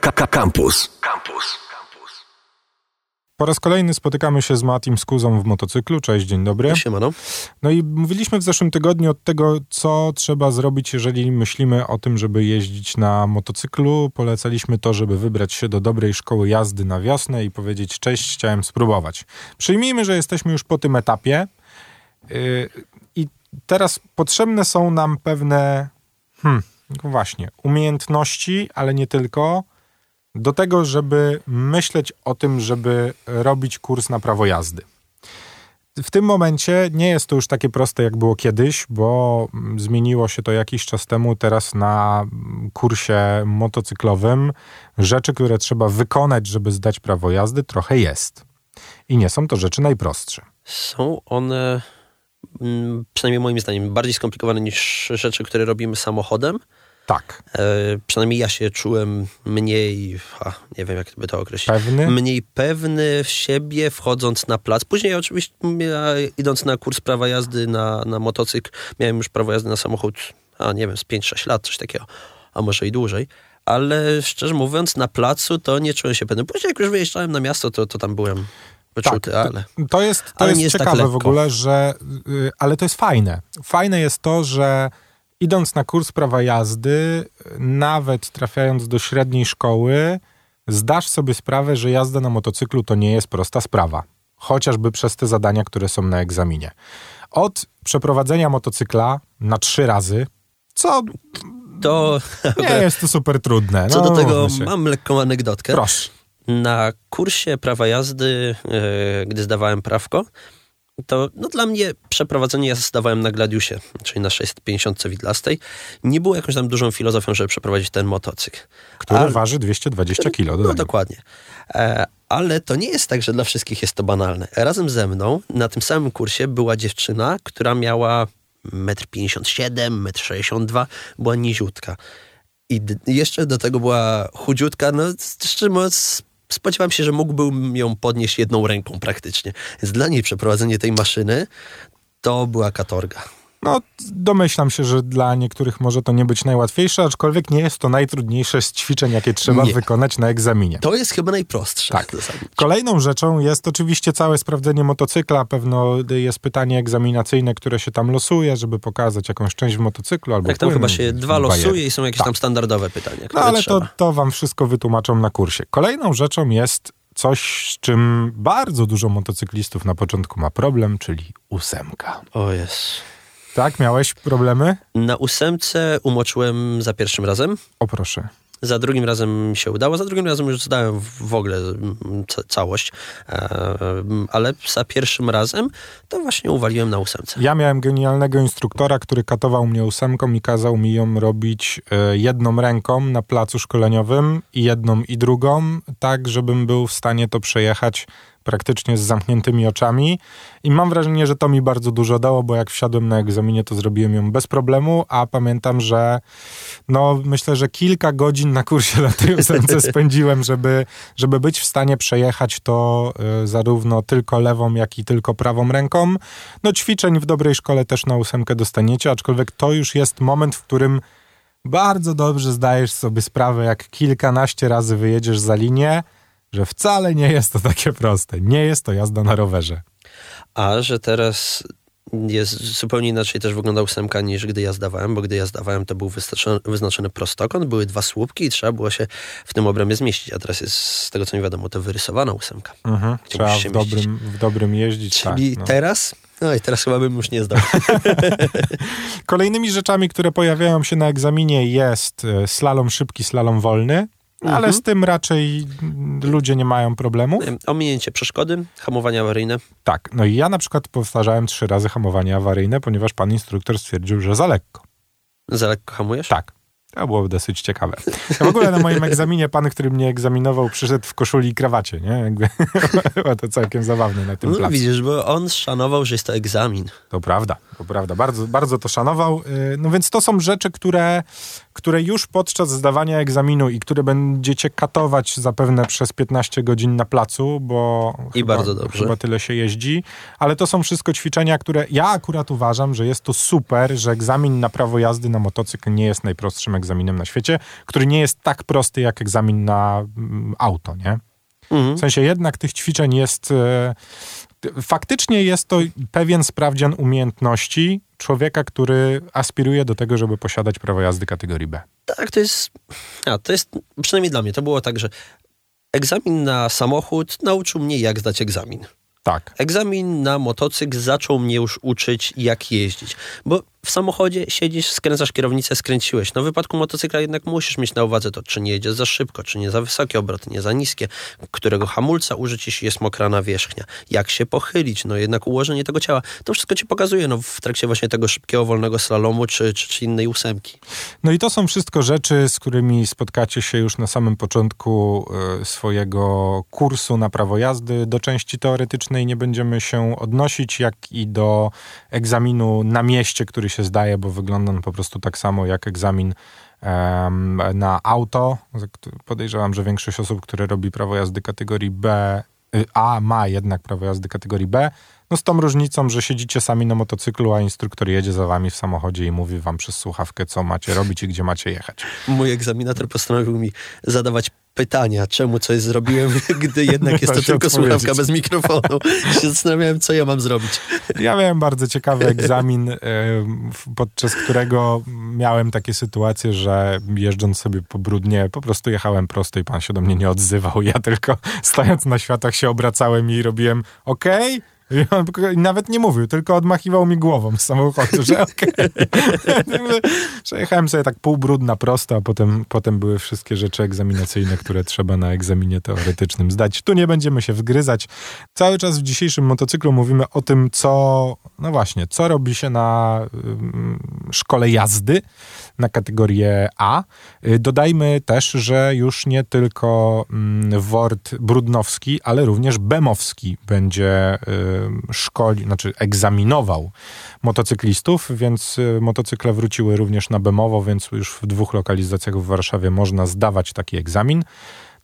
Campus. Campus. Po raz kolejny spotykamy się z Matim Skuzą w motocyklu. Cześć, dzień dobry. Siemano. No i mówiliśmy w zeszłym tygodniu od tego, co trzeba zrobić, jeżeli myślimy o tym, żeby jeździć na motocyklu. Polecaliśmy to, żeby wybrać się do dobrej szkoły jazdy na wiosnę i powiedzieć cześć, chciałem spróbować. Przyjmijmy, że jesteśmy już po tym etapie yy, i teraz potrzebne są nam pewne, hmm, właśnie, umiejętności, ale nie tylko, do tego, żeby myśleć o tym, żeby robić kurs na prawo jazdy. W tym momencie nie jest to już takie proste, jak było kiedyś, bo zmieniło się to jakiś czas temu. Teraz na kursie motocyklowym rzeczy, które trzeba wykonać, żeby zdać prawo jazdy, trochę jest. I nie są to rzeczy najprostsze. Są one, mm, przynajmniej moim zdaniem, bardziej skomplikowane niż rzeczy, które robimy samochodem. Tak. E, przynajmniej ja się czułem mniej, a, nie wiem jak by to określić. Pewny? Mniej pewny w siebie wchodząc na plac. Później oczywiście ja, idąc na kurs prawa jazdy na, na motocykl, miałem już prawo jazdy na samochód, a nie wiem, z 5-6 lat, coś takiego, a może i dłużej. Ale szczerze mówiąc, na placu to nie czułem się pewny. Później jak już wyjeżdżałem na miasto, to, to tam byłem wyczuty, tak, ale... To jest, to ale jest nie jest tak ciekawe w lekko. ogóle, że... y, Ale to jest fajne. Fajne jest to, że idąc na kurs prawa jazdy, nawet trafiając do średniej szkoły, zdasz sobie sprawę, że jazda na motocyklu to nie jest prosta sprawa. Chociażby przez te zadania, które są na egzaminie. Od przeprowadzenia motocykla na trzy razy, co To nie jest to super trudne. co no, do tego umówmy się. mam lekką anegdotkę. Proszę. Na kursie prawa jazdy, e, gdy zdawałem prawko, to no, dla mnie przeprowadzenie ja zdawałem na Gladiusie, czyli na 650 widlastej. Nie było jakąś tam dużą filozofią, żeby przeprowadzić ten motocykl. Który waży 220 kg. No dokładnie. E, ale to nie jest tak, że dla wszystkich jest to banalne. Razem ze mną na tym samym kursie była dziewczyna, która miała 1,57 m, 1,62 m, była niziutka. I jeszcze do tego była chudziutka, no szczerze mówiąc, spodziewam się, że mógłbym ją podnieść jedną ręką praktycznie. Więc dla niej przeprowadzenie tej maszyny to była katorga. No, domyślam się, że dla niektórych może to nie być najłatwiejsze, aczkolwiek nie jest to najtrudniejsze z ćwiczeń, jakie trzeba Nie. wykonać na egzaminie. To jest chyba najprostsze. Tak. Kolejną rzeczą jest oczywiście całe sprawdzenie motocykla. Pewno jest pytanie egzaminacyjne, które się tam losuje, żeby pokazać jakąś część w motocyklu albo Tak, tam płyn, chyba się dwa losuje i są jakieś Tak. tam standardowe pytania, No ale trzeba. to, to wam wszystko wytłumaczą na kursie. Kolejną rzeczą jest coś, z czym bardzo dużo motocyklistów na początku ma problem, czyli ósemka. O jest. Tak, miałeś problemy? Na ósemce umoczyłem za pierwszym razem. O proszę. Za drugim razem mi się udało, za drugim razem już zdałem w ogóle mm, ca- całość, E, ale za pierwszym razem to właśnie uwaliłem na ósemce. Ja miałem genialnego instruktora, który katował mnie ósemką i kazał mi ją robić e, jedną ręką na placu szkoleniowym i jedną i drugą, tak żebym był w stanie to przejechać praktycznie z zamkniętymi oczami. I mam wrażenie, że to mi bardzo dużo dało, bo jak wsiadłem na egzaminie, to zrobiłem ją bez problemu, a pamiętam, że no myślę, że kilka godzin na kursie ósemce spędziłem, żeby, żeby być w stanie przejechać to y, zarówno tylko lewą, jak i tylko prawą ręką. No ćwiczeń w dobrej szkole też na ósemkę dostaniecie, aczkolwiek to już jest moment, w którym bardzo dobrze zdajesz sobie sprawę, jak kilkanaście razy wyjedziesz za linię, że wcale nie jest to takie proste. Nie jest to jazda na rowerze. A że teraz jest zupełnie inaczej też wygląda ósemka niż gdy ja zdawałem, bo gdy ja zdawałem to był wyznaczony, prostokąt, były dwa słupki i trzeba było się w tym obrębie zmieścić, a teraz jest z tego co mi wiadomo to wyrysowana ósemka. Mhm. Trzeba w dobrym, w dobrym jeździć. Czyli tak, no. teraz? No i teraz chyba bym już nie zdał. Kolejnymi rzeczami, które pojawiają się na egzaminie jest e, slalom szybki, slalom wolny, ale Mhm. z tym raczej ludzie nie mają problemu. Ominięcie przeszkody, hamowanie awaryjne. Tak, no i ja na przykład powtarzałem trzy razy hamowanie awaryjne, ponieważ pan instruktor stwierdził, że za lekko. Za lekko hamujesz? Tak. To było dosyć ciekawe. Ja w ogóle na moim egzaminie pan, który mnie egzaminował, przyszedł w koszuli i krawacie, nie? Jakby było to całkiem zabawne na tym No placu. widzisz, bo on szanował, że jest to egzamin. To prawda. To prawda, bardzo, bardzo to szanował. Y, no więc to są rzeczy, które, które już podczas zdawania egzaminu i które będziecie katować zapewne przez 15 godzin na placu, bo I chyba, bardzo dobrze. chyba tyle się jeździ. Ale to są wszystko ćwiczenia, które ja akurat uważam, że jest to super, że egzamin na prawo jazdy na motocykl nie jest najprostszym egzaminem na świecie, który nie jest tak prosty jak egzamin na mm, auto, nie? Mhm. W sensie jednak tych ćwiczeń jest. Faktycznie jest to pewien sprawdzian umiejętności człowieka, który aspiruje do tego, żeby posiadać prawo jazdy kategorii B. Tak, to jest. A, to jest. Przynajmniej dla mnie to było tak, że egzamin na samochód nauczył mnie, jak zdać egzamin. Tak. Egzamin na motocykl zaczął mnie już uczyć, jak jeździć. Bo w samochodzie siedzisz, skręcasz kierownicę, skręciłeś. No w wypadku motocykla jednak musisz mieć na uwadze to, czy nie jedziesz za szybko, czy nie za wysokie obroty, nie za niskie, którego hamulca użyć, jeśli jest mokra nawierzchnia. Jak się pochylić, no jednak ułożenie tego ciała. To wszystko ci pokazuje no, w trakcie właśnie tego szybkiego, wolnego slalomu, czy, czy, czy innej ósemki. No i to są wszystko rzeczy, z którymi spotkacie się już na samym początku e, swojego kursu na prawo jazdy. Do części teoretycznej nie będziemy się odnosić, jak i do egzaminu na mieście, który zdaje, bo wygląda on po prostu tak samo jak egzamin na auto. Podejrzewam, że większość osób, które robi prawo jazdy kategorii B, A ma jednak prawo jazdy kategorii B. No z tą różnicą, że siedzicie sami na motocyklu, a instruktor jedzie za wami w samochodzie i mówi wam przez słuchawkę, co macie robić i gdzie macie jechać. Mój egzaminator postanowił mi zadawać pytania, czemu coś zrobiłem, gdy jednak jest to tylko słuchawka bez mikrofonu. się zastanawiałem, co ja mam zrobić. Ja miałem bardzo ciekawy egzamin, podczas którego miałem takie sytuacje, że jeżdżąc sobie po brudnie, po prostu jechałem prosto i pan się do mnie nie odzywał. Ja tylko stojąc na światach się obracałem i robiłem okej. I on nawet nie mówił, tylko odmachiwał mi głową z samochodu, że okej. Przejechałem sobie tak półbrudna prosto, a potem, potem były wszystkie rzeczy egzaminacyjne, które trzeba na egzaminie teoretycznym zdać. Tu nie będziemy się wgryzać. Cały czas w dzisiejszym motocyklu mówimy o tym, co, no właśnie, co robi się na ym, szkole jazdy na kategorię A. Y, Dodajmy też, że już nie tylko mm, WORD Brudnowski, ale również Bemowski będzie ym, szkoli, znaczy egzaminował motocyklistów, więc y, motocykle wróciły również na Bemowo, więc już w dwóch lokalizacjach w Warszawie można zdawać taki egzamin.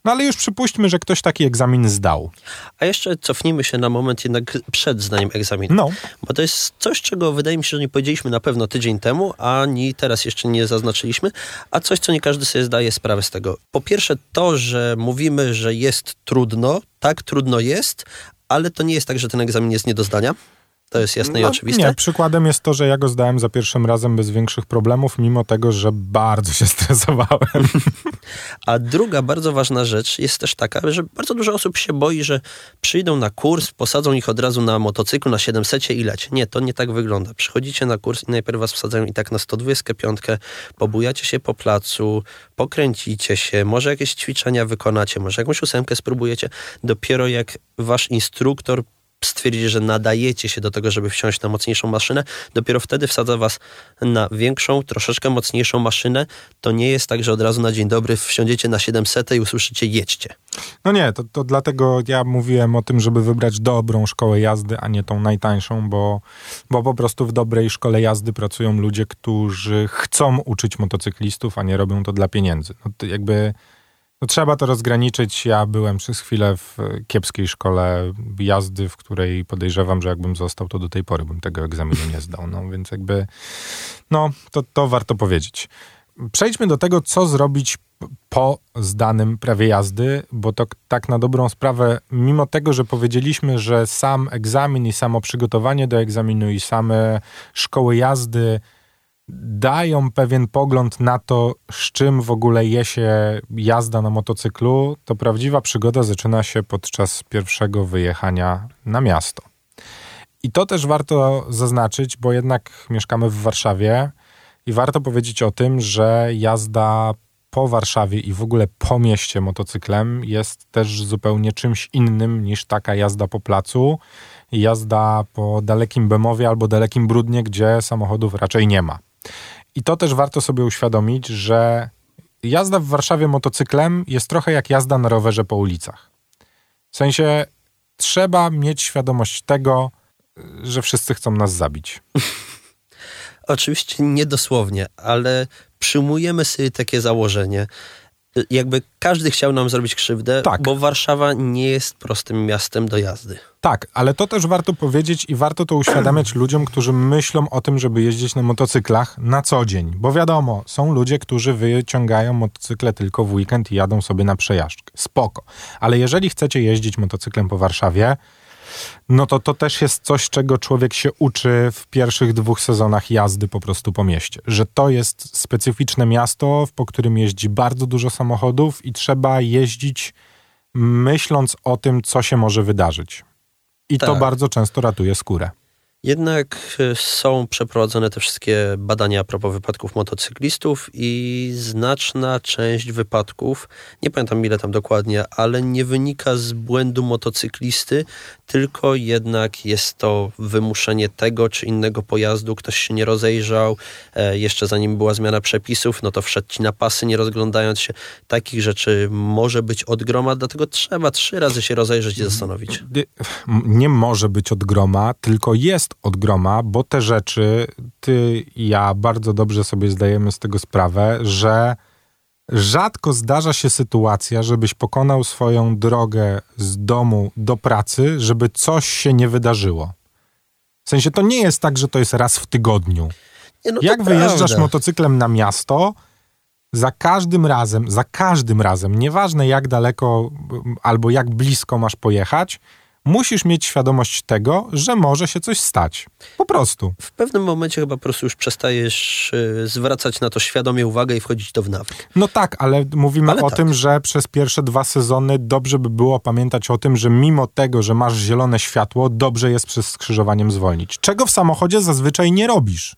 No ale już przypuśćmy, że ktoś taki egzamin zdał. A jeszcze cofnijmy się na moment jednak przed zdaniem egzaminu. No, Bo to jest coś, czego wydaje mi się, że nie powiedzieliśmy na pewno tydzień temu, ani teraz jeszcze nie zaznaczyliśmy, a coś, co nie każdy sobie zdaje sprawę z tego. Po pierwsze to, że mówimy, że jest trudno, tak trudno jest, ale to nie jest tak, że ten egzamin jest nie do zdania. To jest jasne i No, oczywiste. Nie, przykładem jest to, że ja go zdałem za pierwszym razem bez większych problemów, mimo tego, że bardzo się stresowałem. A druga bardzo ważna rzecz jest też taka, że bardzo dużo osób się boi, że przyjdą na kurs, posadzą ich od razu na motocyklu, na 700 i leć. Nie, to nie tak wygląda. Przychodzicie na kurs i najpierw was wsadzają i tak na 125, pobujacie się po placu, pokręcicie się, może jakieś ćwiczenia wykonacie, może jakąś ósemkę spróbujecie. Dopiero jak wasz instruktor stwierdzi, że nadajecie się do tego, żeby wsiąść na mocniejszą maszynę, dopiero wtedy wsadza was na większą, troszeczkę mocniejszą maszynę. To nie jest tak, że od razu na dzień dobry wsiądziecie na 700 i usłyszycie jedźcie. No nie, to, to dlatego ja mówiłem o tym, żeby wybrać dobrą szkołę jazdy, a nie tą najtańszą, bo, bo po prostu w dobrej szkole jazdy pracują ludzie, którzy chcą uczyć motocyklistów, a nie robią to dla pieniędzy. No to jakby no trzeba to rozgraniczyć. Ja byłem przez chwilę w kiepskiej szkole jazdy, w której podejrzewam, że jakbym został, to do tej pory bym tego egzaminu nie zdał. No więc jakby, no to, to warto powiedzieć. Przejdźmy do tego, co zrobić po zdanym prawie jazdy, bo to tak na dobrą sprawę, mimo tego, że powiedzieliśmy, że sam egzamin i samo przygotowanie do egzaminu i same szkoły jazdy dają pewien pogląd na to, z czym w ogóle je się jazda na motocyklu, to prawdziwa przygoda zaczyna się podczas pierwszego wyjechania na miasto. I to też warto zaznaczyć, bo jednak mieszkamy w Warszawie i warto powiedzieć o tym, że jazda po Warszawie i w ogóle po mieście motocyklem jest też zupełnie czymś innym niż taka jazda po placu, jazda po dalekim Bemowie albo dalekim Brudnie, gdzie samochodów raczej nie ma. I to też warto sobie uświadomić, że jazda w Warszawie motocyklem jest trochę jak jazda na rowerze po ulicach. W sensie trzeba mieć świadomość tego, że wszyscy chcą nas zabić. Oczywiście niedosłownie, ale przyjmujemy sobie takie założenie. Jakby każdy chciał nam zrobić krzywdę, Tak. bo Warszawa nie jest prostym miastem do jazdy. Tak, ale to też warto powiedzieć i warto to uświadamiać ludziom, którzy myślą o tym, żeby jeździć na motocyklach na co dzień. Bo wiadomo, są ludzie, którzy wyciągają motocykle tylko w weekend i jadą sobie na przejażdżkę. Spoko. Ale jeżeli chcecie jeździć motocyklem po Warszawie, no to to też jest coś, czego człowiek się uczy w pierwszych dwóch sezonach jazdy po prostu po mieście. Że to jest specyficzne miasto, po którym jeździ bardzo dużo samochodów i trzeba jeździć myśląc o tym, co się może wydarzyć. I to Tak. bardzo często ratuje skórę. Jednak e, są przeprowadzone te wszystkie badania a propos wypadków motocyklistów i znaczna część wypadków, nie pamiętam ile tam dokładnie, ale nie wynika z błędu motocyklisty, tylko jednak jest to wymuszenie tego czy innego pojazdu, ktoś się nie rozejrzał, e, jeszcze zanim była zmiana przepisów, no to wszedł ci na pasy, nie rozglądając się. Takich rzeczy może być od groma, dlatego trzeba trzy razy się rozejrzeć i zastanowić. Dy- m- Nie może być od groma, tylko jest od groma, bo te rzeczy, ty i ja bardzo dobrze sobie zdajemy z tego sprawę, że rzadko zdarza się sytuacja, żebyś pokonał swoją drogę z domu do pracy, żeby coś się nie wydarzyło. W sensie to nie jest tak, że to jest raz w tygodniu. Nie, no Jak wyjeżdżasz prawda. motocyklem na miasto, za każdym razem, za każdym razem, nieważne jak daleko albo jak blisko masz pojechać, musisz mieć świadomość tego, że może się coś stać. Po prostu. w pewnym momencie chyba po prostu już przestajesz y, zwracać na to świadomie uwagę i wchodzić to w nawyk. No tak, ale mówimy Ale o tak. tym, że przez pierwsze dwa sezony dobrze by było pamiętać o tym, że mimo tego, że masz zielone światło, dobrze jest przez skrzyżowaniem zwolnić. Czego w samochodzie zazwyczaj nie robisz.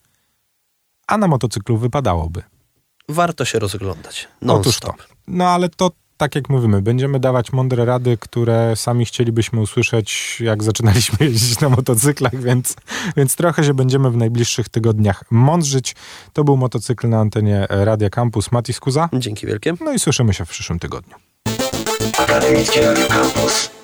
A na motocyklu wypadałoby. Warto się rozglądać. Otóż to. No ale to tak jak mówimy, będziemy dawać mądre rady, które sami chcielibyśmy usłyszeć, jak zaczynaliśmy jeździć na motocyklach, więc, więc trochę się będziemy w najbliższych tygodniach mądrzyć. To był motocykl na antenie Radia Campus Mati Skuza. Dzięki wielkie. No i słyszymy się w przyszłym tygodniu. Akademickie Radio Campus.